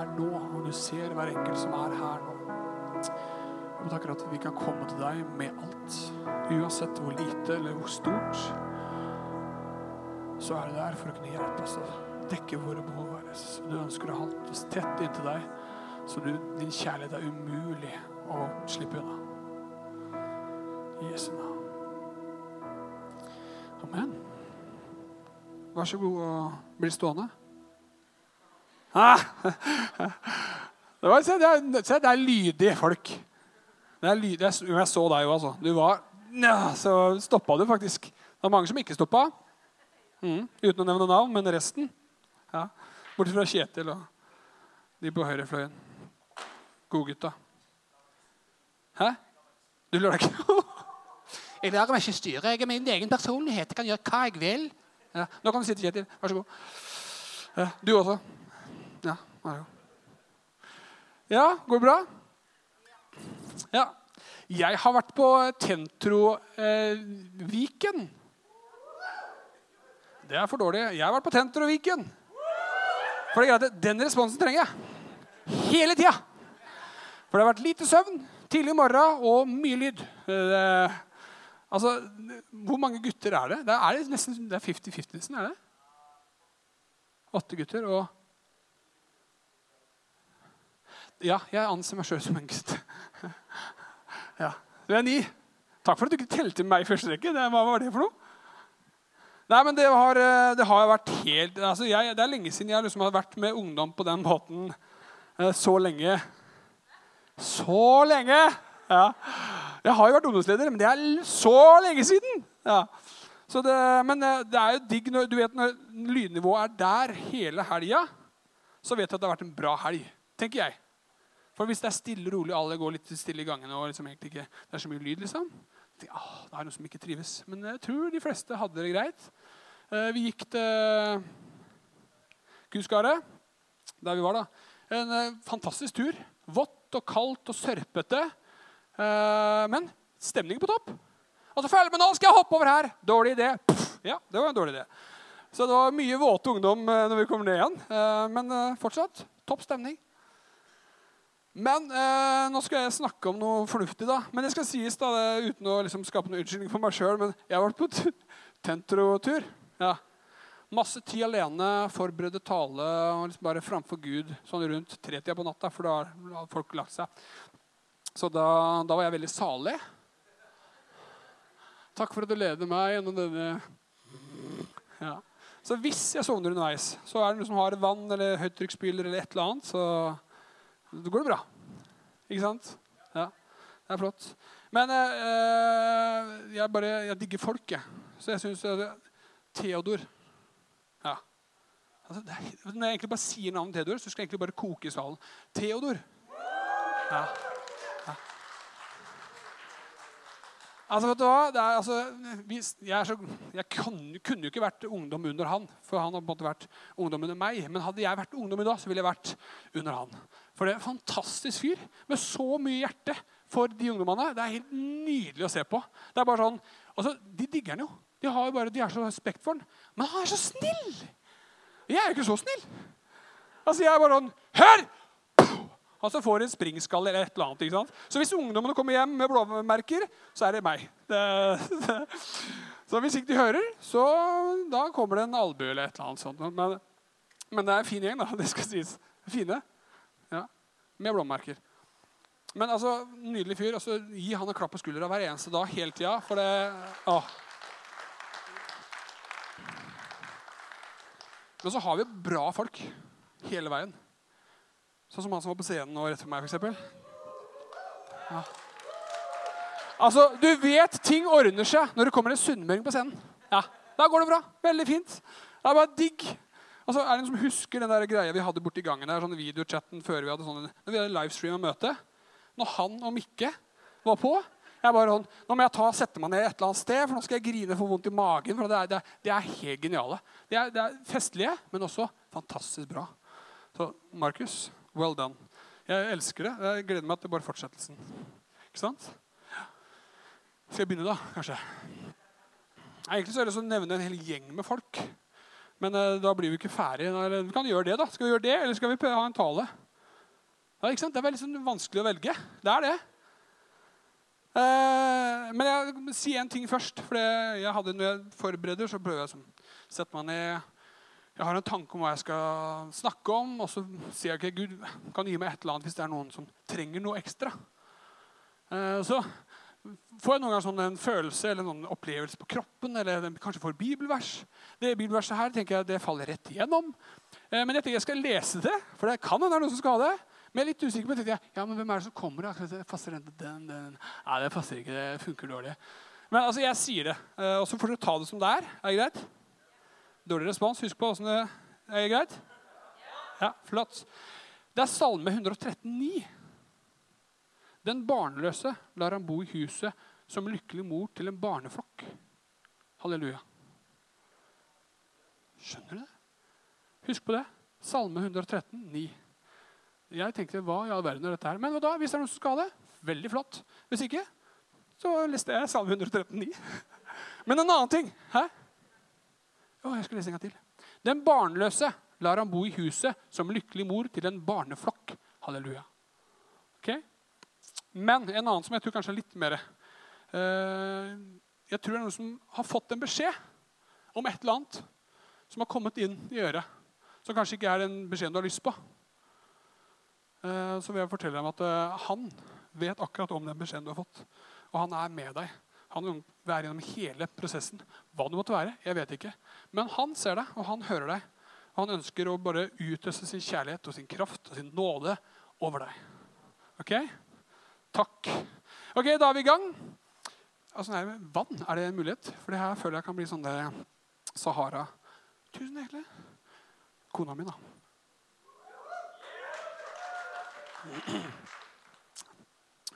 er nå, og du ser hver enkelt som er her nå. Og takker at vi kan komme til deg med alt. Uansett hvor lite eller hvor stort, så er du der for å kunne hjelpe oss å dekke våre behov. Du ønsker å holde oss tett inntil deg, så du, din kjærlighet er umulig å slippe unna. I Jesu navn. Amen. Vær så god og bli stående. Det, var, se, det, er, se, det er lydige folk. Det er lydig, Jeg, jeg så deg jo, altså. Du var Så stoppa du faktisk. Det var mange som ikke stoppa. Mm, uten å nevne navn, men resten. Ja. Bortsett fra Kjetil og de på høyrefløyen. Godgutta. Hæ? Du lar deg ikke Jeg lar meg ikke styre. Jeg er min egen personlighet. Jeg kan gjøre hva jeg vil. Ja. Nå kan du sitte, Kjetil. Vær så god. Ja, du også. Ja. Ja, går det bra? Ja. Jeg har vært på Tentro-Viken. Eh, det er for dårlig. Jeg har vært på Tentro-Viken. For det er greit, Den responsen trenger jeg. Hele tida. For det har vært lite søvn, tidlig morgen og mye lyd. Eh, altså, Hvor mange gutter er det? Det er nesten 50-50, nesten. er det? Åtte gutter og Ja, jeg anser meg sjøl som en gutt. ja, Du er ni. Takk for at du ikke telte meg i første rekke. Hva var det for noe? Nei, men det har, eh, det har vært helt altså jeg, Det er lenge siden jeg liksom har vært med ungdom på den måten eh, så lenge. Så lenge! Ja. Jeg har jo vært ungdomsleder, men det er så lenge siden! Ja. Det, men eh, det er jo digg når, du vet, når lydnivået er der hele helga, så vet du at det har vært en bra helg. tenker jeg. For hvis det er stille og rolig, alle går litt stille i gangene, og liksom egentlig ikke, det er så mye lyd, liksom, ja, det er noe som ikke trives. Men jeg tror de fleste hadde det greit. Eh, vi gikk til Kuskaret, der vi var da. En eh, fantastisk tur. Vått og kaldt og sørpete. Eh, men stemningen på topp. Altså, følg med nå, skal jeg hoppe over her! Dårlig idé. Puff. Ja, det var en dårlig idé. Så det var mye våte ungdom når vi kom ned igjen. Men fortsatt topp stemning. Men eh, nå skal jeg snakke om noe fornuftig. da. Men det skal sies da, det, uten å liksom, skape noen unnskyldning for meg sjøl. Men jeg har vært på Tentro-tur. Ja. Masse tid alene, forberedte tale og liksom bare framfor Gud sånn rundt tretida på natta. For da har folk lagt seg. Så da, da, var jeg veldig salig. Takk for at du leder meg gjennom denne ja. Så hvis jeg sovner underveis, så er det noen som har vann eller høytrykksspyler eller et eller annet, så da går det bra. Ikke sant? Ja, det er flott. Men eh, jeg bare, jeg digger folk, jeg. Så jeg syns Theodor Ja. Altså, er, når jeg egentlig bare sier navnet Theodor, så skal jeg egentlig bare koke i salen. Theodor. Ja. Altså, vet du hva? Er, altså, jeg, så, jeg kan, kunne jo ikke vært ungdom under han, for han har på en måte vært ungdom under meg. Men hadde jeg vært ungdom i dag, så ville jeg vært under han. For det er en fantastisk fyr med så mye hjerte for de ungdommene. Det er helt nydelig å se på. Det er bare sånn, altså, De digger han jo. De, har jo bare, de er så respekt for han. Men han er så snill! Jeg er jo ikke så snill. Altså, Jeg er bare sånn Hør! Han så får en springskall eller et eller annet. ikke sant? Så hvis ungdommene kommer hjem med blåmerker, så er det meg. Det, det. Så hvis ikke de hører, så da kommer det en albue eller et eller annet sånt. Men, men, det er en fin gjeng, da. Det skal sies. Fine. Med blåmerker. Men altså, nydelig fyr. Altså, gi han en klapp på skuldra hver eneste dag hele tida. For det å. Men så har vi bra folk hele veien. Sånn som han som var på scenen nå rett for meg, f.eks. Ja. Altså, du vet ting ordner seg når det kommer en sunnmøring på scenen. Ja, Da går det bra. Veldig fint. Det er bare digg. Altså, er det noen som husker den der greia vi hadde borti gangen der, sånn videochatten før vi hadde sånn, når vi hadde livestream og møte? Når han og Mikke var på jeg bare sånn, Nå må jeg ta, sette meg ned et eller annet sted, for nå skal jeg grine for vondt i magen. for Det er, det er, det er helt geniale. Det er, er, festlige, men også fantastisk bra. Så Markus, Well done. Jeg elsker det. Jeg gleder meg til bare fortsettelsen. Ikke sant? Skal jeg begynne, da? Kanskje? Egentlig så er det å nevne en hel gjeng med folk. Men uh, da blir vi ikke ferdig. Vi kan gjøre det, da. Skal vi gjøre det, eller skal vi ha en tale? Ja? Det er veldig sånn vanskelig å velge. Det er det. Eh, men jeg må si en ting først. for jeg hadde Når jeg forbereder, så prøver jeg å sette meg ned Jeg har en tanke om hva jeg skal snakke om, og så sier jeg ikke Gud kan gi meg et eller annet hvis det er noen som trenger noe ekstra. Eh, så får jeg noen gang sånn en følelse eller noen opplevelse på kroppen, eller kanskje får bibelvers. Det bibelverset her tenker jeg det faller rett igjennom. Eh, men jeg tenker jeg skal lese det, for det kan hende det er noen som skal ha det. Men jeg er litt usikker på det. Ja, men hvem er det som kommer? da? Passer den, den, den? Nei, det passer ikke. Det funker dårlig. Men altså, jeg sier det. Eh, og så får dere ta det som det er. Er det greit? Dårlig respons. Husk på åssen det er. det greit? Ja, flott. Det er Salme 113,9. Den barnløse lar han bo i huset som lykkelig mor til en barneflokk. Halleluja. Skjønner du det? Husk på det. Salme 113, 9. Jeg tenkte hva i all verden er dette her? Men da, hvis det er noen som skal ha det, veldig flott. Hvis ikke, så leste jeg Salme 113, 113,9. Men en annen ting. Hæ? Å, jeg skal lese en gang til. Den barnløse lar han bo i huset som lykkelig mor til en barneflokk. Halleluja. Ok? Men en annen som jeg tror kanskje er litt mer eh, Jeg tror det er noen som har fått en beskjed om et eller annet som har kommet inn i øret. Som kanskje ikke er den beskjeden du har lyst på. Eh, så vil jeg fortelle dem at eh, han vet akkurat om den beskjeden du har fått. Og han er med deg. Han vil være gjennom hele prosessen. Hva det måtte være, jeg vet ikke. Men han ser deg, og han hører deg. Og han ønsker å bare utøse sin kjærlighet og sin kraft og sin nåde over deg. Ok? Takk. Ok, Da er vi i gang. Altså, nei, vann, er det en mulighet? For det her føler jeg kan bli sånn det Sahara. Tusen hjertelig. Kona mi, da.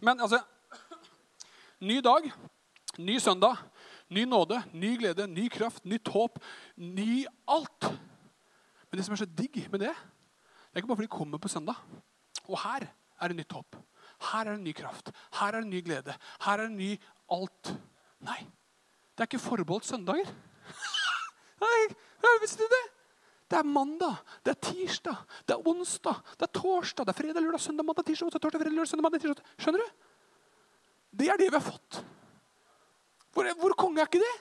Men altså Ny dag, ny søndag, ny nåde, ny glede, ny kraft, nytt håp, ny alt. Men det som er så digg med det, det er ikke bare fordi det kommer på søndag. Og her er det nytt håp. Her er det ny kraft. Her er det ny glede. Her er det ny alt. Nei, det er ikke forbeholdt søndager. Nei, visste du det? Det er mandag, det er tirsdag, det er onsdag, det er torsdag, det er fredag, lørdag, søndag, mandag, tirsdag, onsdag, torsdag, fredag, lørdag, søndag, mandag, tirsdag. Skjønner du? Det er det vi har fått. Hvor, hvor konge er ikke det?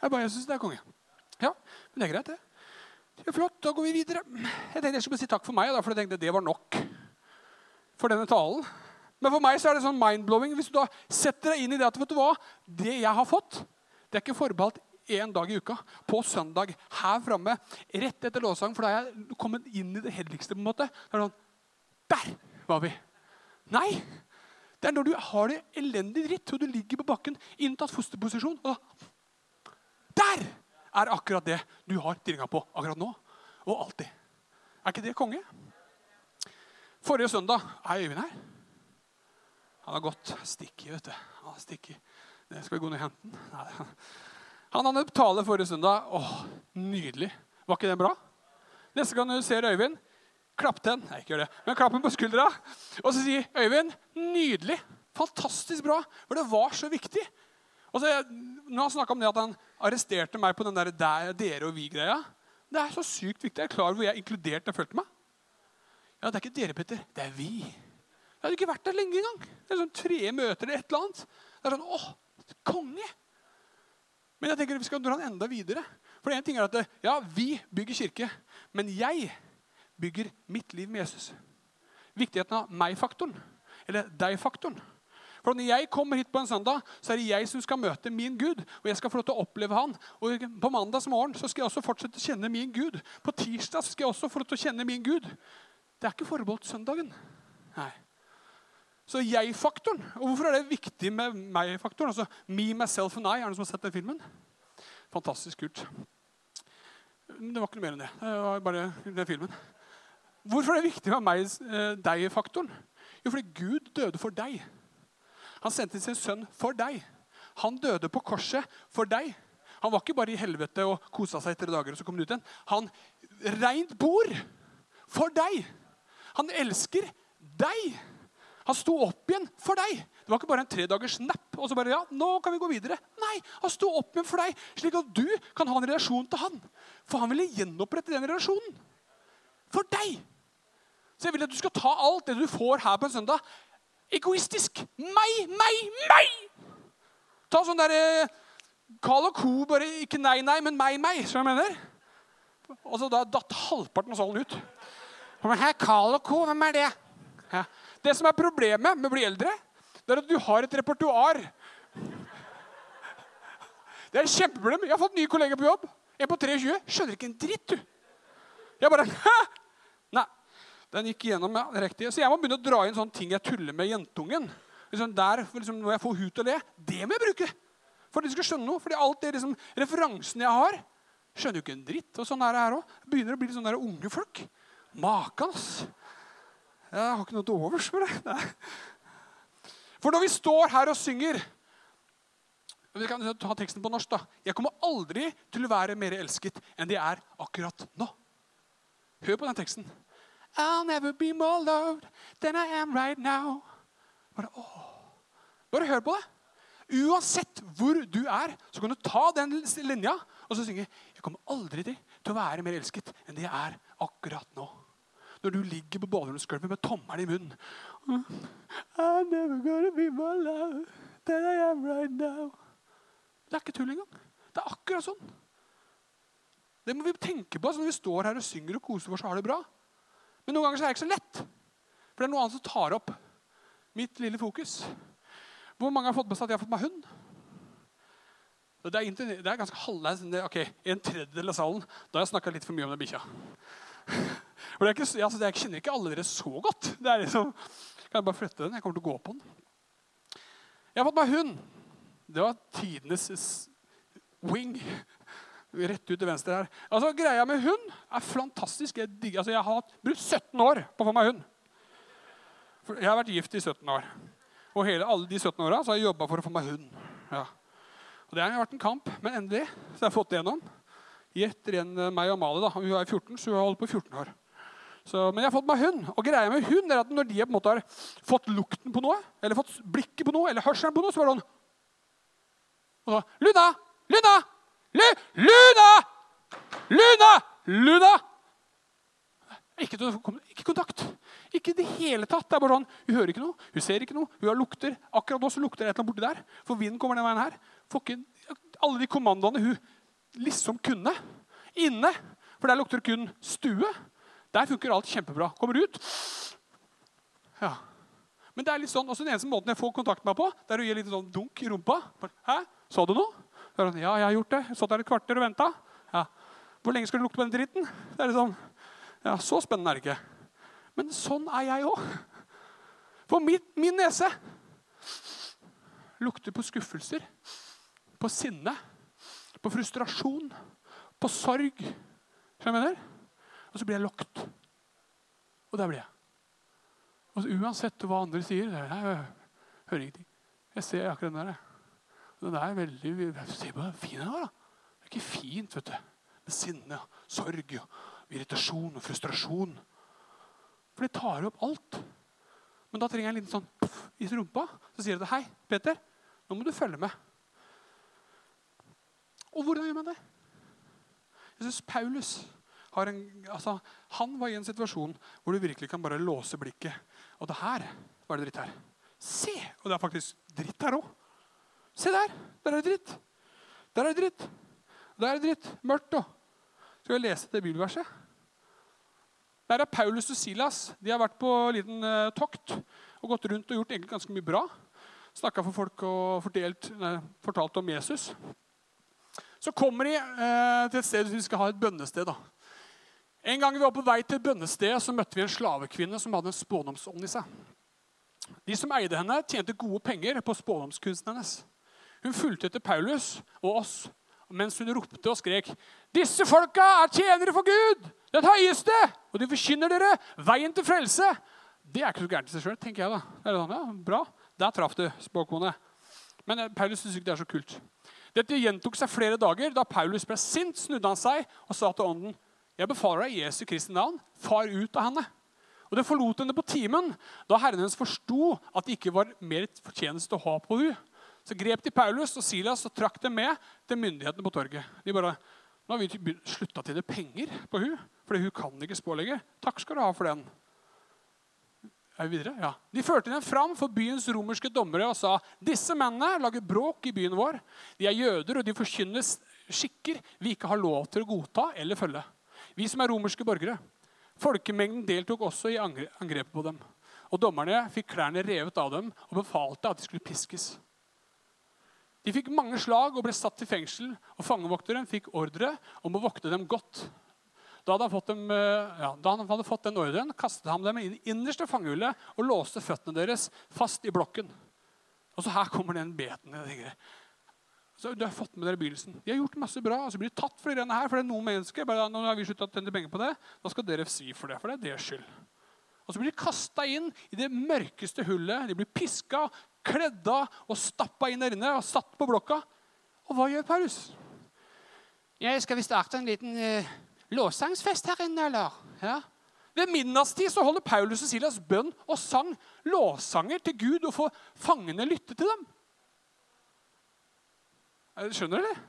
Jeg bare, jeg syns det er konge. Ja, men det er greit, det. Er flott, Da går vi videre. Jeg tenkte jeg skulle si takk for meg, for jeg tenkte det var nok for denne talen. Men for meg så er det sånn mind-blowing. Hvis du da setter deg inn i det at vet du hva, det jeg har fått, det er ikke forbeholdt én dag i uka, på søndag, her framme, rett etter lovsang. For da er jeg kommet inn i det helligste. på en måte. Det er sånn, Der var vi! Nei! Det er når du har det elendig dritt, og du ligger på bakken inntatt fosterposisjon. og Der er akkurat det du har tilgang på akkurat nå. Og alltid. Er ikke det konge? Forrige søndag er Øyvind her. Han har gått sticky, vet du. Han har sticky. Det skal vi gå ned og hente den. Han hadde tale forrige søndag. Åh, Nydelig. Var ikke det bra? Neste gang du ser Øyvind, klapp til Nei, ikke gjør det. Men klapp ham på skuldra. Og så sier Øyvind nydelig. Fantastisk bra. For det var så viktig. Og så, nå har han snakka om det at han arresterte meg på den der, der dere og vi-greia. Det er så sykt viktig. Jeg er klar over hvor jeg inkludert jeg følte meg. Ja, Det er ikke dere, Petter. Det er vi. Jeg hadde ikke vært der lenge engang. Det er sånn tre møter eller et eller annet. Det er sånn, åh, konge. Men jeg tenker vi skal dra den enda videre. For en ting er at ja, vi bygger kirke, men jeg bygger mitt liv med Jesus. Viktigheten av meg-faktoren, eller deg-faktoren. For Når jeg kommer hit på en søndag, så er det jeg som skal møte min Gud. Og jeg skal få lov til å oppleve han. Og På mandagsmorgen så skal jeg også fortsette å kjenne min Gud. På tirsdag skal jeg også få lov til å kjenne min Gud. Det er ikke forbeholdt søndagen. Nei. Så jeg-faktoren. Og hvorfor er det viktig med meg-faktoren? Altså me, myself and I. Er det noen som har sett den filmen? Fantastisk kult. Det var ikke noe mer enn det. Det var bare den filmen. Hvorfor er det viktig med meg, eh, deg-faktoren? Jo, fordi Gud døde for deg. Han sendte sin sønn for deg. Han døde på korset for deg. Han var ikke bare i helvete og kosa seg i tre dager. og så kom han ut igjen. Han reint bord for deg. Han elsker deg. Han sto opp igjen for deg. Det var ikke bare en tredagers napp. og så bare, ja, nå kan vi gå videre. Nei, Han sto opp igjen for deg, slik at du kan ha en relasjon til han. For han ville gjenopprette den relasjonen. For deg. Så jeg vil at du skal ta alt det du får her på en søndag, egoistisk. Meg, meg, meg! Ta sånn derre Carl og Co. Bare ikke nei, nei, men meg, meg. som jeg mener. Og så da datt halvparten av salen ut. Men her, Carl Co., hvem er det? Ja. Det som er problemet med å bli eldre, det er at du har et repertoar. Det er et kjempeproblem. Jeg har fått nye kolleger på jobb. En på 23 skjønner ikke en dritt, du. Jeg bare Hæ? Nei. Den gikk igjennom ja, riktig. Så jeg må begynne å dra inn sånne ting jeg tuller med jentungen. Liksom der, liksom, Når jeg får hun til å le, det må jeg bruke. For de skal skjønne noe. Fordi alt det liksom, referansen jeg har, skjønner jo ikke en dritt. Og sånn er det her òg. Begynner å bli sånne der unge folk. Makan, ass. Jeg har ikke noe til overs for det. Nei. For når vi står her og synger Vi kan ta teksten på norsk. da. Jeg kommer aldri til å være mer elsket enn de er akkurat nå. Hør på den teksten. I'll never be more loved than I am right now. Bare. Bare hør på det. Uansett hvor du er, så kan du ta den linja og så synge Jeg kommer aldri til å være mer elsket enn det jeg er akkurat nå. Når du ligger på baderomsgulvet med tommelen i munnen I'm never gonna be my love than I am right now. Det er ikke tull engang. Det er akkurat sånn. Det må vi tenke på altså når vi står her og synger og koser oss og har det bra. Men noen ganger så er det ikke så lett. For det er noe annet som tar opp mitt lille fokus. Hvor mange har fått med seg at jeg har fått meg hund? Det er, det er ganske halvveis. Ok, En tredjedel av salen. Da har jeg snakka litt for mye om den bikkja. Altså, jeg kjenner ikke alle dere så godt. Det er liksom, Kan jeg bare flytte den? Jeg kommer til å gå på den. Jeg har fått meg hund. Det var tidenes wing. Rett ut til venstre her. Altså, Greia med hund er fantastisk. Jeg, altså, jeg har brukt 17 år på å få meg hund. Jeg har vært gift i 17 år. Og hele alle de 17 åra har jeg jobba for å få meg hund. Ja. Og Det har vært en kamp, men endelig så har jeg fått det gjennom. Gjett igjen meg og Mali. Hun er 14, så hun har holdt på 14 år. Så, men jeg har fått meg hund. Og greia med hund er at når de har fått lukten på noe, eller fått blikket på noe, eller hørselen på noe, så er det sånn og så, Luna! Luna! Lu Luna! Luna! Luna! Ikke, ikke, kontakt. Ikke i det hele tatt. Det er bare sånn, Hun hører ikke noe, hun ser ikke noe. Hun har lukter. Akkurat nå så lukter det et eller annet borti der. For vinden kommer den veien her. Ikke alle de kommandoene hun liksom kunne. Inne. For der lukter det kun stue. Der funker alt kjempebra. Kommer ut. Ja. Men det er litt sånn, også den eneste måten jeg får kontakt med meg på, det er å gi litt sånn dunk i rumpa. Hæ? Så du noe? Sånn, ja, jeg har gjort det. Satt der et kvarter og venta. Ja. Hvor lenge skal du lukte på den dritten? Det er sånn, ja, Så spennende er det ikke. Men sånn er jeg òg. For min, min nese lukter på skuffelser, på sinne, på frustrasjon, på sorg. Skjønner du hva jeg mener? Og så blir jeg lokt. Og der blir jeg. Og så Uansett hva andre sier jeg, jeg hører ingenting. Jeg ser akkurat den der. Den er veldig Se på den fin den var. da. Det er ikke fint, vet du. Med sinne, sorg, irritasjon og frustrasjon. For det tar opp alt. Men da trenger jeg en liten sånn puff i rumpa. Så sier det 'Hei, Peter, nå må du følge med'. Og hvordan gjør man det? Jeg syns Paulus en, altså, han var i en situasjon hvor du virkelig kan bare låse blikket. Og det her var det dritt her. Se! Og det er faktisk dritt her òg. Se der! Der er det dritt. Der er det dritt. Der er det dritt. Mørkt òg. Skal vi lese det bibelverset? Der er Paulus og Silas. De har vært på en liten uh, tokt og gått rundt og gjort egentlig ganske mye bra. Snakka for folk og fortalt, nei, fortalt om Jesus. Så kommer de eh, til et sted vi skal ha et bønnested. da. En gang vi var på vei til bønnestedet, så møtte vi en slavekvinne som hadde en spådomsånd i seg. De som eide henne, tjente gode penger på spådomskunsten hennes. Hun fulgte etter Paulus og oss mens hun ropte og skrek. Disse folka er tjenere for Gud, den høyeste, og de forkynner dere veien til frelse. Det er ikke så gærent i seg sjøl, tenker jeg. da. Det er sånn, ja, bra. Der traff du, spåkone. Men eh, Paulus syns ikke det er så kult. Dette gjentok seg flere dager. Da Paulus ble sint, snudde han seg og sa til ånden jeg befaler deg i Jesu Kristi navn, far ut av henne. Og Det forlot henne på timen, da herren hennes forsto at det ikke var mer fortjeneste å ha på henne. Så grep de Paulus og Silas og trakk dem med til myndighetene på torget. De bare, nå har vi slutta å tjene penger på hun, fordi hun kan ikke spå lenger. Takk skal du ha for den. Er vi videre? Ja. De førte dem fram for byens romerske dommere og sa disse mennene lager bråk i byen vår. De er jøder, og de forkynner skikker vi ikke har lov til å godta eller følge. Vi som er romerske borgere. Folkemengden deltok også i angrepet på dem. Og dommerne fikk klærne revet av dem og befalte at de skulle piskes. De fikk mange slag og ble satt i fengsel, og fangevokteren fikk ordre om å vokte dem godt. Da, dem, eh, ja, da han hadde fått den ordren, kastet han dem i innerste fangehullet og låste føttene deres fast i blokken. Og så her kommer den beten. Så du har fått med dere begynnelsen. De har gjort masse bra, og så blir de tatt for det her. For det er noen mennesker, bare nå har vi å tjene penger på det, da skal dere svi for det. For det er deres skyld. Og så blir de kasta inn i det mørkeste hullet. De blir piska, kledd av og stappa inn der inne og satt på blokka. Og hva gjør Paulus? Jeg skal vi starte en liten uh, låssangsfest her inne, eller? Ja. Ved midnattstid så holder Paulus og Silas bønn og sang lovsanger til Gud og får fangene lytte til dem. Skjønner dere?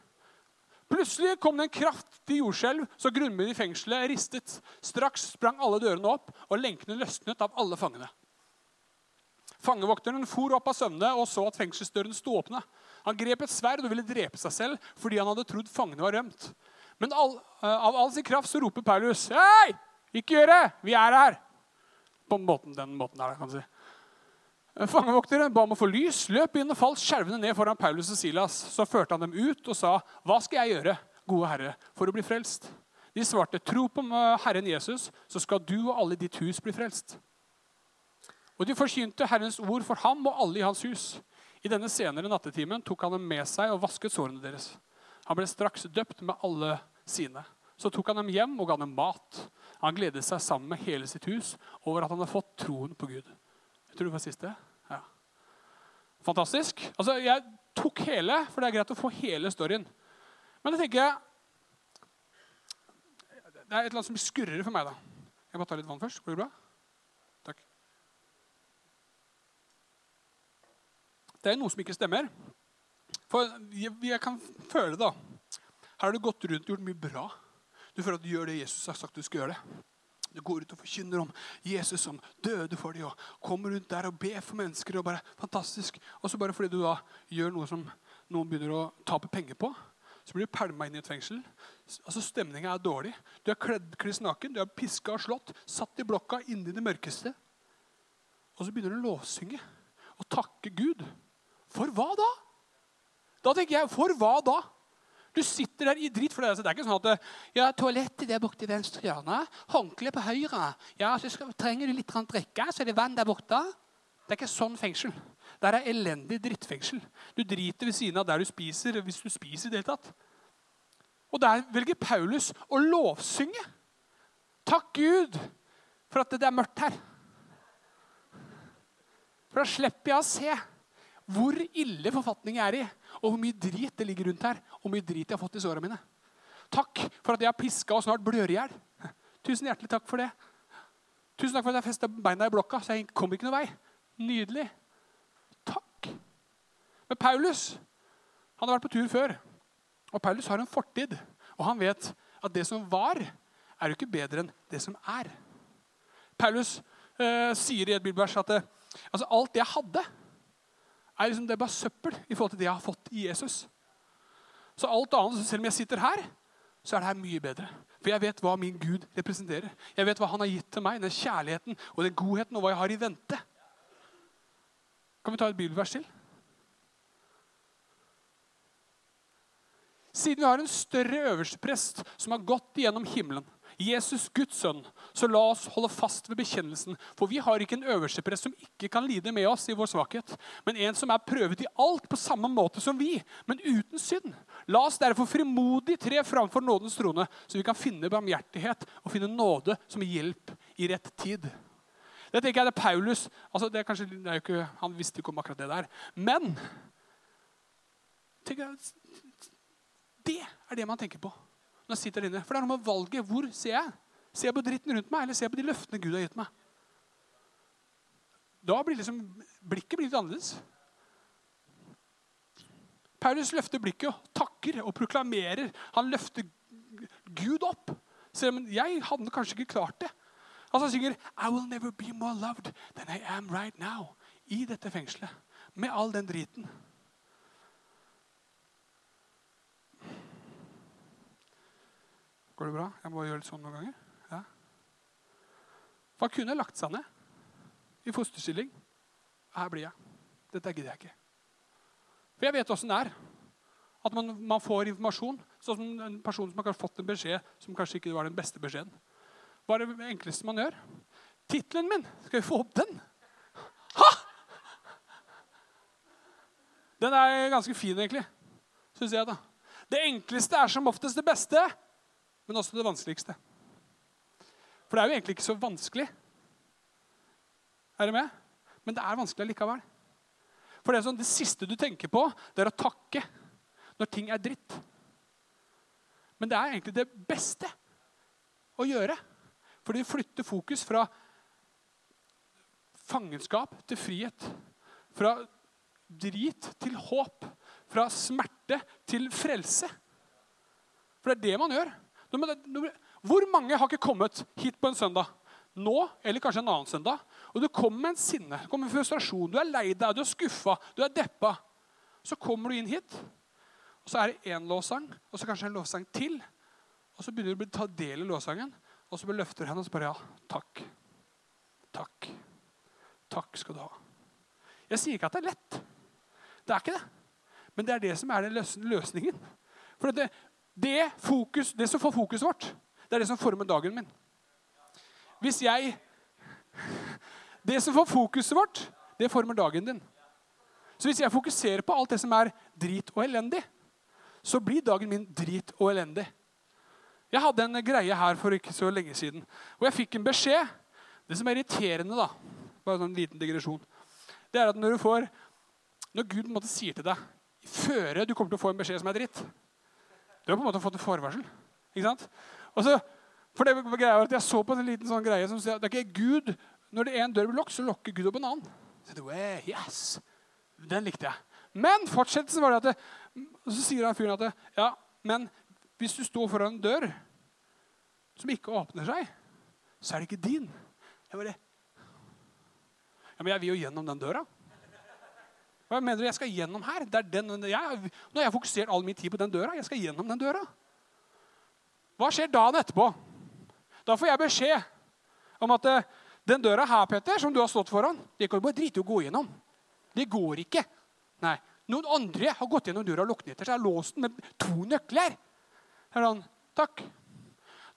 Plutselig kom det en kraftig jordskjelv, så grunnmuren i fengselet ristet. Straks sprang alle dørene opp, og lenkene løsnet av alle fangene. Fangevokteren for opp av søvne og så at fengselsdøren sto åpne. Han grep et sverd og ville drepe seg selv fordi han hadde trodd fangene var rømt. Men all, uh, av all sin kraft så roper Paulus, 'Hei! Ikke gjør det! Vi er her!' På måten, den måten der, kan du si. Fangevokteren ba om å få lys, løp inn og falt skjelvende ned foran Paulus og Silas. Så førte han dem ut og sa, 'Hva skal jeg gjøre, gode herre, for å bli frelst?' De svarte, 'Tro på Herren Jesus, så skal du og alle ditt hus bli frelst.' Og de forkynte Herrens ord for ham og alle i hans hus. I denne senere nattetimen tok han dem med seg og vasket sårene deres. Han ble straks døpt med alle sine. Så tok han dem hjem og ga dem mat. Han gledet seg sammen med hele sitt hus over at han hadde fått troen på Gud. Jeg tror det var siste. Fantastisk. Altså, Jeg tok hele, for det er greit å få hele storyen. Men da tenker jeg Det er et eller annet som skurrer for meg. da. Jeg bare tar litt vann først. Går det bra? Takk. Det er noe som ikke stemmer. For jeg, jeg kan føle da. Her har du gått rundt og gjort mye bra. Du føler at du gjør det Jesus har sagt du skal gjøre. det. Du går ut og forkynner om Jesus som døde for dem, og kommer rundt der og ber for mennesker. og bare, fantastisk. Og så bare fordi du da gjør noe som noen begynner å tape penger på, så blir du pælma inn i et fengsel. Altså Stemninga er dårlig. Du er kledd kliss naken, du er piska og slått, satt i blokka inne i det mørkeste. Og så begynner du å lovsynge og takke Gud. For hva da? Da tenker jeg, for hva da? Du sitter der i dritt. for Det, det er ikke sånn at ja, toalettet der borte i venstre hjørne, håndkle på høyre. Ja, så skal, Trenger du litt drikke, så er det vann der borte. Det er ikke sånn fengsel. Det er elendig drittfengsel. Du driter ved siden av der du spiser, hvis du spiser i det hele tatt. Og der velger Paulus å lovsynge. Takk Gud for at det er mørkt her. For da slipper jeg å se hvor ille forfatningen er i, og hvor mye drit det ligger rundt her. Og hvor mye drit jeg har fått i sårene mine. Takk for at jeg har piska og snart blør i hjel. Tusen hjertelig takk for det. Tusen takk for at jeg festa beina i blokka, så jeg kom ikke noen vei. Nydelig. Takk. Men Paulus han har vært på tur før. Og Paulus har en fortid. Og han vet at det som var, er jo ikke bedre enn det som er. Paulus eh, sier i et bibelvers at eh, altså alt det jeg hadde er liksom, det er bare søppel i forhold til det jeg har fått i Jesus. Så alt annet, selv om jeg sitter her, så er det her mye bedre. For jeg vet hva min Gud representerer. Jeg vet hva han har gitt til meg, den kjærligheten og den godheten og hva jeg har i vente. Kan vi ta et bibelvers til? Siden vi har en større øversteprest som har gått igjennom himmelen, Jesus, Guds sønn, så la oss holde fast ved bekjennelsen. For vi har ikke en øversteprest som ikke kan lide med oss i vår svakhet, men en som er prøvet i alt på samme måte som vi, men uten synd. La oss derfor frimodig tre framfor nådens trone, så vi kan finne barmhjertighet og finne nåde som hjelp i rett tid. Det tenker jeg det er Paulus altså det er kanskje, det er ikke, Han visste ikke om akkurat det der. Men jeg, det er det man tenker på når jeg sitter inne. For det er noe med valget. Hvor ser jeg? Ser jeg på dritten rundt meg, eller ser jeg på de løftene Gud har gitt meg? Da blir liksom, blikket blir litt annerledes. Paulus løfter blikket og takker og proklamerer. Han løfter Gud opp. Selv om jeg hadde kanskje ikke klart det. Altså han synger I will never be more loved than I am right now. I dette fengselet. Med all den driten. Går det bra? Jeg må gjøre litt sånn noen ganger. Ja. For han kunne lagt seg ned i fosterstilling. Her blir jeg. Dette gidder jeg ikke. For jeg vet åssen det er. At man, man, får informasjon. Sånn som en person som har fått en beskjed som kanskje ikke var den beste beskjeden. Hva er det enkleste man gjør? Tittelen min! Skal vi få opp den? Ha! Den er ganske fin, egentlig. Syns jeg, da. Det enkleste er som oftest det beste men også det vanskeligste. For det er jo egentlig ikke så vanskelig. Er dere med? Men det er vanskelig likevel. For det, sånn, det siste du tenker på, det er å takke når ting er dritt. Men det er egentlig det beste å gjøre. Fordi det flytter fokus fra fangenskap til frihet. Fra drit til håp. Fra smerte til frelse. For det er det man gjør. Hvor mange har ikke kommet hit på en søndag? Nå eller kanskje en annen søndag. Og du kommer med en sinne, du kommer med frustrasjon, du er lei deg, du er skuffa, du er deppa. Så kommer du inn hit, og så er det én lovsang, og så kanskje en lovsang til. Og så begynner du å ta del i lovsangen, og så løfter du henne og spør Ja, takk. Takk. Takk skal du ha. Jeg sier ikke at det er lett. Det er ikke det. Men det er det som er den løsningen. For det, det, fokus, det som får fokuset vårt, det er det som former dagen min. Hvis jeg Det som får fokuset vårt, det former dagen din. Så hvis jeg fokuserer på alt det som er drit og elendig, så blir dagen min drit og elendig. Jeg hadde en greie her for ikke så lenge siden. Og jeg fikk en beskjed. Det som er irriterende, da, bare en sånn liten digresjon, det er at når du får Når Gud måte, sier til deg før du kommer til å få en beskjed som er dritt, du har på en måte fått en forvarsel. Ikke sant? Og så, for det greia var at Jeg så på en liten sånn greie som sier at ikke Gud, når det er en dør blir lukket, så lukker Gud opp en annen. Så det, yes. Den likte jeg. Men fortsettelsen var det at det, så sier han fyren at det, ja, men hvis du står foran en dør som ikke åpner seg, så er det ikke din. Jeg bare Ja, Men jeg vil jo gjennom den døra. Hva mener du jeg skal gjennom her? Den, jeg, nå har jeg fokusert all min tid på den døra. Jeg skal gjennom den døra. Hva skjer dagen etterpå? Da får jeg beskjed om at eh, den døra her, Peter, som du har stått foran, det kan du bare drite i å gå gjennom. Det går ikke. Nei. Noen andre har gått gjennom døra og lukket etter seg. og låst den med to nøkler. Her han, Takk.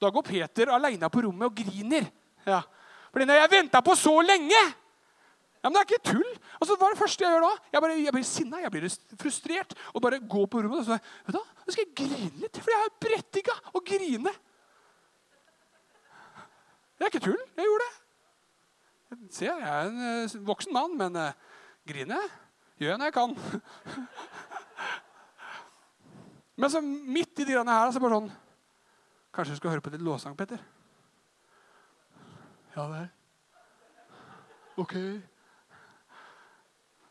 Da går Peter aleine på rommet og griner. Ja. For den har jeg venta på så lenge! Ja, Men det er ikke tull. Og så Hva er det første jeg gjør da? Jeg, bare, jeg blir sinna, jeg blir frustrert. Og bare går på rommet og så vet du, nå skal jeg grine litt. For jeg har berettiga å grine. Det er ikke tull. Jeg gjorde det. Se, jeg er en uh, voksen mann, men uh, grine gjør jeg når jeg kan. men så midt i de greiene her så bare sånn Kanskje du skal høre på litt låssang, Petter? Ja vel. Ok.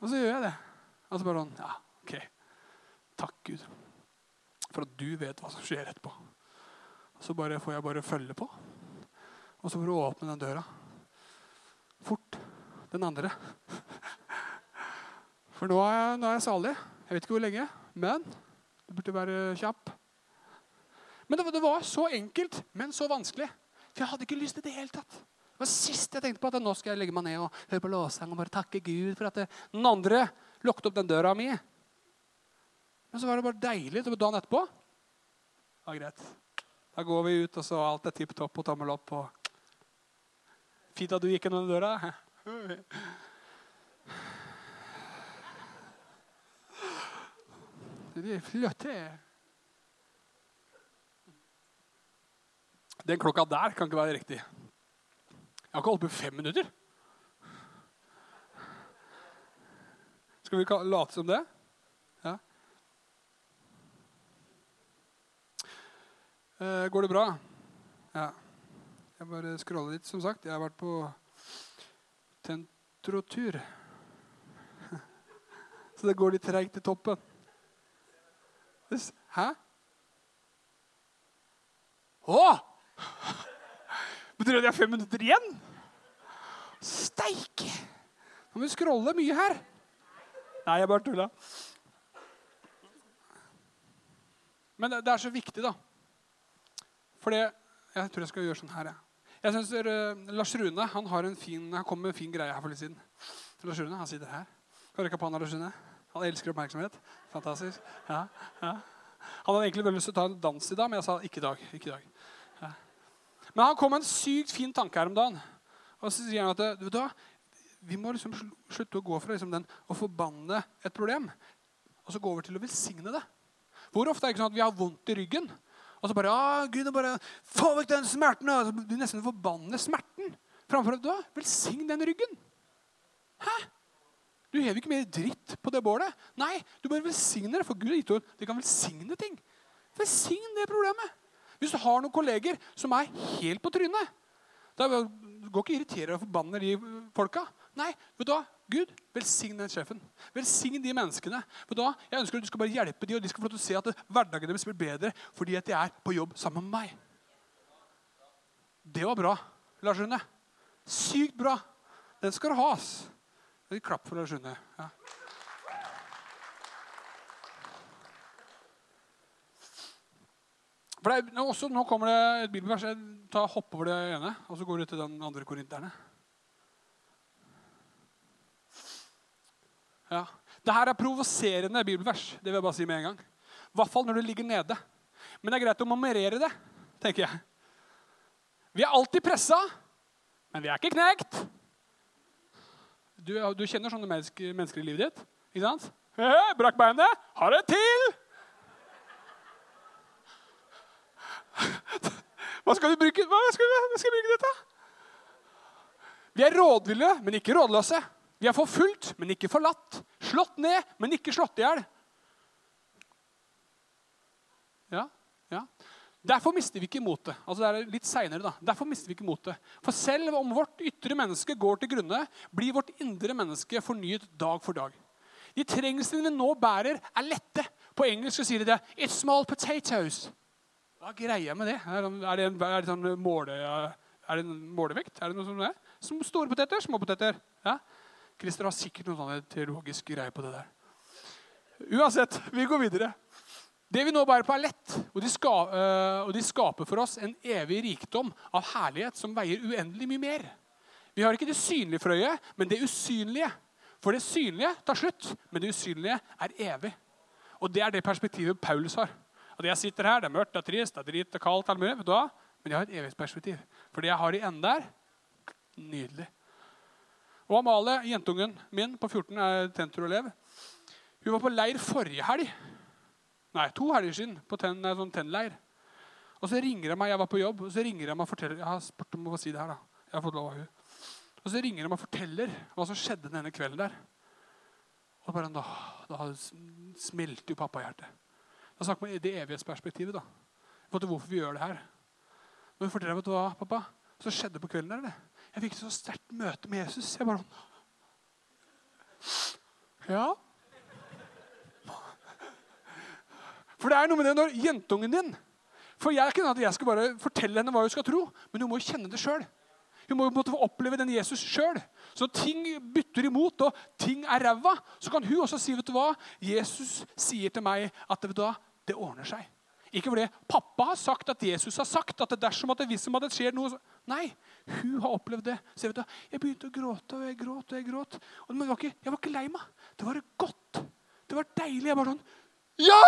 Og så gjør jeg det. Og så bare sånn Ja, OK. Takk, Gud, for at du vet hva som skjer etterpå. Og så bare får jeg bare følge på. Og så får du åpne den døra. Fort. Den andre. For nå er, jeg, nå er jeg salig. Jeg vet ikke hvor lenge, men du burde være kjapp. Men det, det var så enkelt, men så vanskelig. For jeg hadde ikke lyst til det i det hele tatt. Det var sist jeg tenkte på at nå skal jeg legge meg ned og høre på låssang og bare takke Gud for at det, den andre lukket opp den døra mi. Men så var det bare deilig. til dagen etterpå. Ja, greit. Da går vi ut, og så alt er tipp topp og tommel opp. Og... Fint at du gikk gjennom den døra. Det er flott. Den klokka der kan ikke være riktig. Jeg har ikke holdt på i fem minutter. Skal vi late som det? Ja. Eh, går det bra? Ja. Jeg bare scroller litt, som sagt. Jeg har vært på tentrotur. Så det går litt treigt til toppen. Hæ? Å! Betyr det at jeg har fem minutter igjen? Steike! Nå må vi scrolle mye her. Nei, jeg bare tulla. Men det, er så viktig, da. For det Jeg tror jeg skal gjøre sånn her, jeg. Jeg synes uh, Lars Rune han, har en fin, han kom med en fin greie her for litt siden. Lars Rune, han sitter her. Kan Lars Rune. Han elsker oppmerksomhet. Fantastisk. Ja, ja. Han hadde egentlig veldig lyst til å ta en dans i dag, men jeg sa ikke i dag. Ikke i dag. Men han kom med en sykt fin tanke her om dagen. Og så sier han at du vi må liksom slutte å gå fra liksom den å forbanne et problem og så gå over til å velsigne det. Hvor ofte er det ikke sånn at vi har vondt i ryggen, og så bare ah, Gud, bare få vekk den smerten! Og så du nesten forbanner smerten framfor at du velsign den ryggen. Hæ? Du hever ikke mer dritt på det bålet. Nei, du bare velsigner det. For Gud har gitt ord. Det kan velsigne ting. Velsign det problemet. Hvis du har noen kolleger som er helt på trynet, da går ikke irriterer og forbanner de folka. Nei, vet du hva? Gud, velsign den sjefen. Velsign de menneskene. Du hva? Jeg ønsker at Du skal bare hjelpe dem, og de skal få lov til å se at hverdagen deres blir bedre fordi at de er på jobb sammen med meg. Det var bra, Lars Rune. Sykt bra. Den skal du ha. ass. Klapp for Lars Rune. Ja. For det er, også, Nå kommer det et bibelvers. Jeg tar, Hopp over det ene, og så går du til den andre korinterne. Ja. Det her er provoserende bibelvers. Det vil jeg bare si med en gang. I hvert fall når du ligger nede. Men det er greit å memorere det, tenker jeg. Vi er alltid pressa, men vi er ikke knekt. Du, du kjenner sånne mennesker, mennesker, i livet ditt? Ikke sant? Brakk beinet. Har det til! Hva skal, bruke, hva, skal hva skal vi bruke dette? Vi er rådville, men ikke rådløse. Vi er forfulgt, men ikke forlatt. Slått ned, men ikke slått i hjel. Ja, ja. Derfor mister vi ikke motet. Altså det er litt senere, da. Derfor mister vi ikke motet. For selv om vårt ytre menneske går til grunne, blir vårt indre menneske fornyet dag for dag. De trengslene vi nå bærer, er lette. På engelsk sier de det. It's small potatoes. Hva er greia med det? Er det, en, er det sånn måle, er det en målevekt? Er det noe sånt? Som store poteter? Små poteter? Ja? Christer har sikkert noen sånne teologiske greier på det der. Uansett, vi går videre. Det vi nå bærer på, er lett, og de, ska, øh, og de skaper for oss en evig rikdom av herlighet som veier uendelig mye mer. Vi har ikke det synlige for øyet, men det usynlige. For det synlige tar slutt, men det usynlige er evig. Og det er det perspektivet Paulus har. At jeg sitter her, det er mørkt, det er trist, det er drit, er kaldt, alt mulig, vet du hva? men jeg har et evighetsperspektiv. For det jeg har i enden der nydelig. Og Amalie, jentungen min på 14, er tentroelev. Hun var på leir forrige helg. Nei, to helger siden. på ten, sånn tenleir. Og så ringer jeg meg, Jeg var på jobb, og så ringer jeg meg og forteller Jeg har spurt om å si det her. da. Jeg har fått lov av hun. Og så ringer meg og forteller hva som skjedde denne kvelden der. Og bare, Da, da smelter jo pappahjertet. Da snakker i det evighetsperspektivet. da. For hvorfor vi gjør det her. Når hun forteller meg hva, pappa, så skjedde på kvelden der, det. Jeg fikk et så sterkt møte med Jesus. Jeg bare Ja. For det er noe med det når jentungen din For jeg er ikke sånn at jeg skal bare fortelle henne hva hun skal tro, men hun må jo kjenne det sjøl. Hun må jo på måte få oppleve den Jesus sjøl. Så når ting bytter imot, og ting er ræva, så kan hun også si vet du hva? Jesus sier til meg at vet du hva? Det ordner seg. Ikke fordi pappa har sagt at Jesus har sagt at det dersom at det hvis det skjer noe Nei, hun har opplevd det. Så jeg, vet jeg begynte å gråte, og jeg gråt og jeg gråt. Og var ikke, jeg var ikke lei meg. Det var godt. Det var deilig. Jeg bare sånn Ja!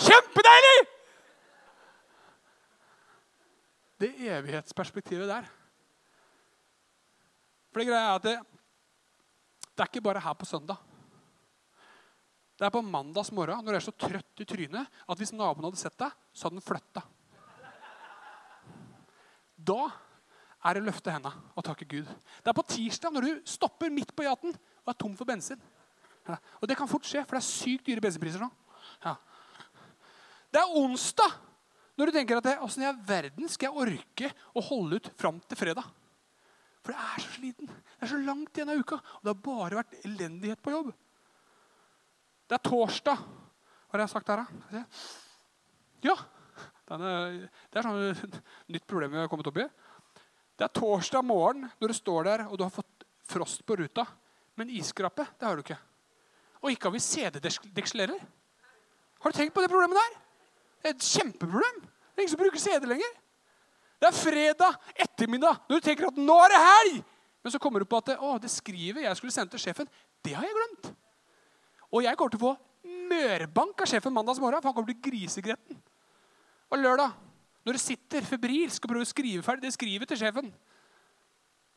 Kjempedeilig! Det evighetsperspektivet der. For det greia er at det, det er ikke bare her på søndag. Det er på mandags morgen når du er så trøtt i trynet at hvis naboen hadde sett deg, så hadde den flytta. Da er det å løfte henda og takke Gud. Det er på tirsdag når du stopper midt på jaten og er tom for bensin. Ja. Og det kan fort skje, for det er sykt dyre bensinpriser nå. Ja. Det er onsdag når du tenker at åssen i verden skal jeg orke å holde ut fram til fredag? For det er så sliten. Det er så langt igjen av uka. Og det har bare vært elendighet på jobb. Det er torsdag. Hva har jeg sagt der, da? Ja. Denne, det er sånn nytt problem vi har kommet opp i. Det er torsdag morgen når du står der og du har fått frost på ruta. Men isskrape, det har du ikke. Og ikke har vi CD-dekselerer. Har du tenkt på det problemet der? Det er et kjempeproblem. Det er ingen som bruker CD lenger. Det er fredag ettermiddag når du tenker at nå er det helg! Men så kommer du på at å, det skrivet jeg skulle sende til sjefen, det har jeg glemt. Og jeg kommer til å få mørbank av sjefen mandagsmorgen, for han kommer til grisegretten. Og lørdag, når du sitter febrilsk og prøver å skrive ferdig det skrivet til sjefen,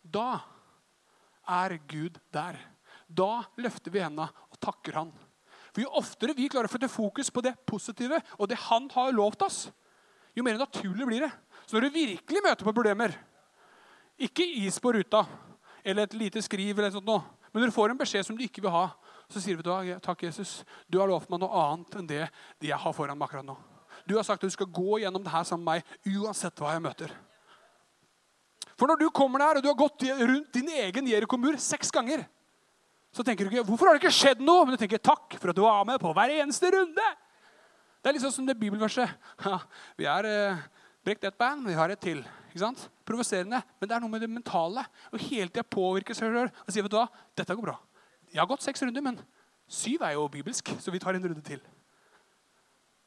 da er Gud der. Da løfter vi hendene og takker Han. For Jo oftere vi klarer å flytte fokus på det positive og det Han har lovt oss, jo mer naturlig blir det. Så når du virkelig møter på problemer, ikke is på ruta eller et lite skriv, eller sånt noe, men når du får en beskjed som du ikke vil ha, så sier vi da, takk, Jesus, du har lovt meg noe annet enn det, jeg har foran meg akkurat nå. Du har sagt at du skal gå gjennom det her sammen med meg uansett hva jeg møter. For når du kommer der og du har gått rundt din egen Jerikomur seks ganger, så tenker du ikke 'Hvorfor har det ikke skjedd noe?' Men du tenker 'Takk for at du var med på hver eneste runde'. Det er liksom som det bibelverset. Ja, vi er eh, brekt ett band, vi har et til. Ikke sant? Provoserende, men det er noe med det mentale. Og hele tida påvirke seg sjøl og si vet du hva, dette går bra. Jeg har gått seks runder, men syv er jo bibelsk, så vi tar en runde til.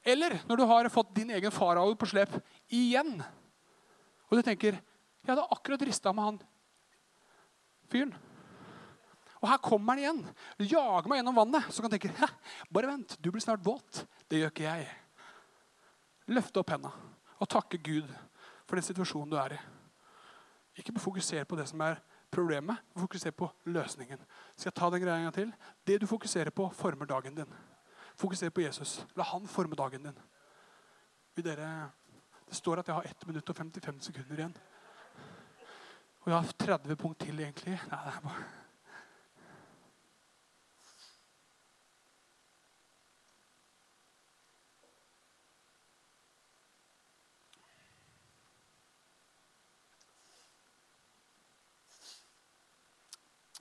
Eller når du har fått din egen farao på slep igjen, og du tenker jeg hadde akkurat rista med han fyren. Og her kommer han igjen. Jager meg gjennom vannet. Så kan han tenke bare vent, du blir snart våt. Det gjør ikke jeg. Løfte opp henda og takke Gud for den situasjonen du er i. Ikke fokusere på det som er problemet, fokuser på løsningen. Skal jeg ta den greia til? Det du fokuserer på, former dagen din. Fokuser på Jesus. La han forme dagen din. Dere, det står at jeg har 1 minutt og 55 sekunder igjen. Og jeg har 30 punkt til, egentlig. Nei, det er bare...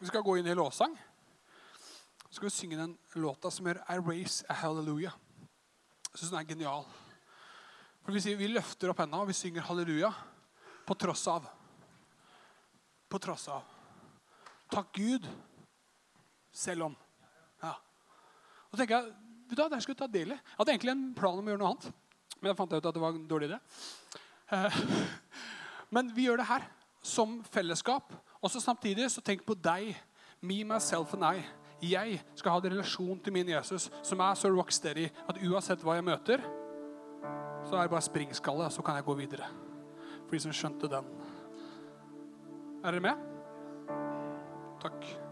Vi skal gå inn i lovsang. Så skal vi synge den låta som gjør I Raise a Hallelujah. Jeg syns den er genial. For Vi, sier, vi løfter opp henda og vi synger halleluja på tross av. På tross av. Takk Gud selv om. Ja. Og tenker jeg, vet du det skulle ta del i. Jeg hadde egentlig en plan om å gjøre noe annet. Men jeg fant ut at det var en dårlig idé. Eh, men vi gjør det her som fellesskap. Og så samtidig så tenk på deg. Me, myself and I. Jeg skal ha en relasjon til min Jesus som er så rock steady at uansett hva jeg møter, så er det bare springskalle, så kan jeg gå videre. For de som skjønte den. Er dere med? Takk.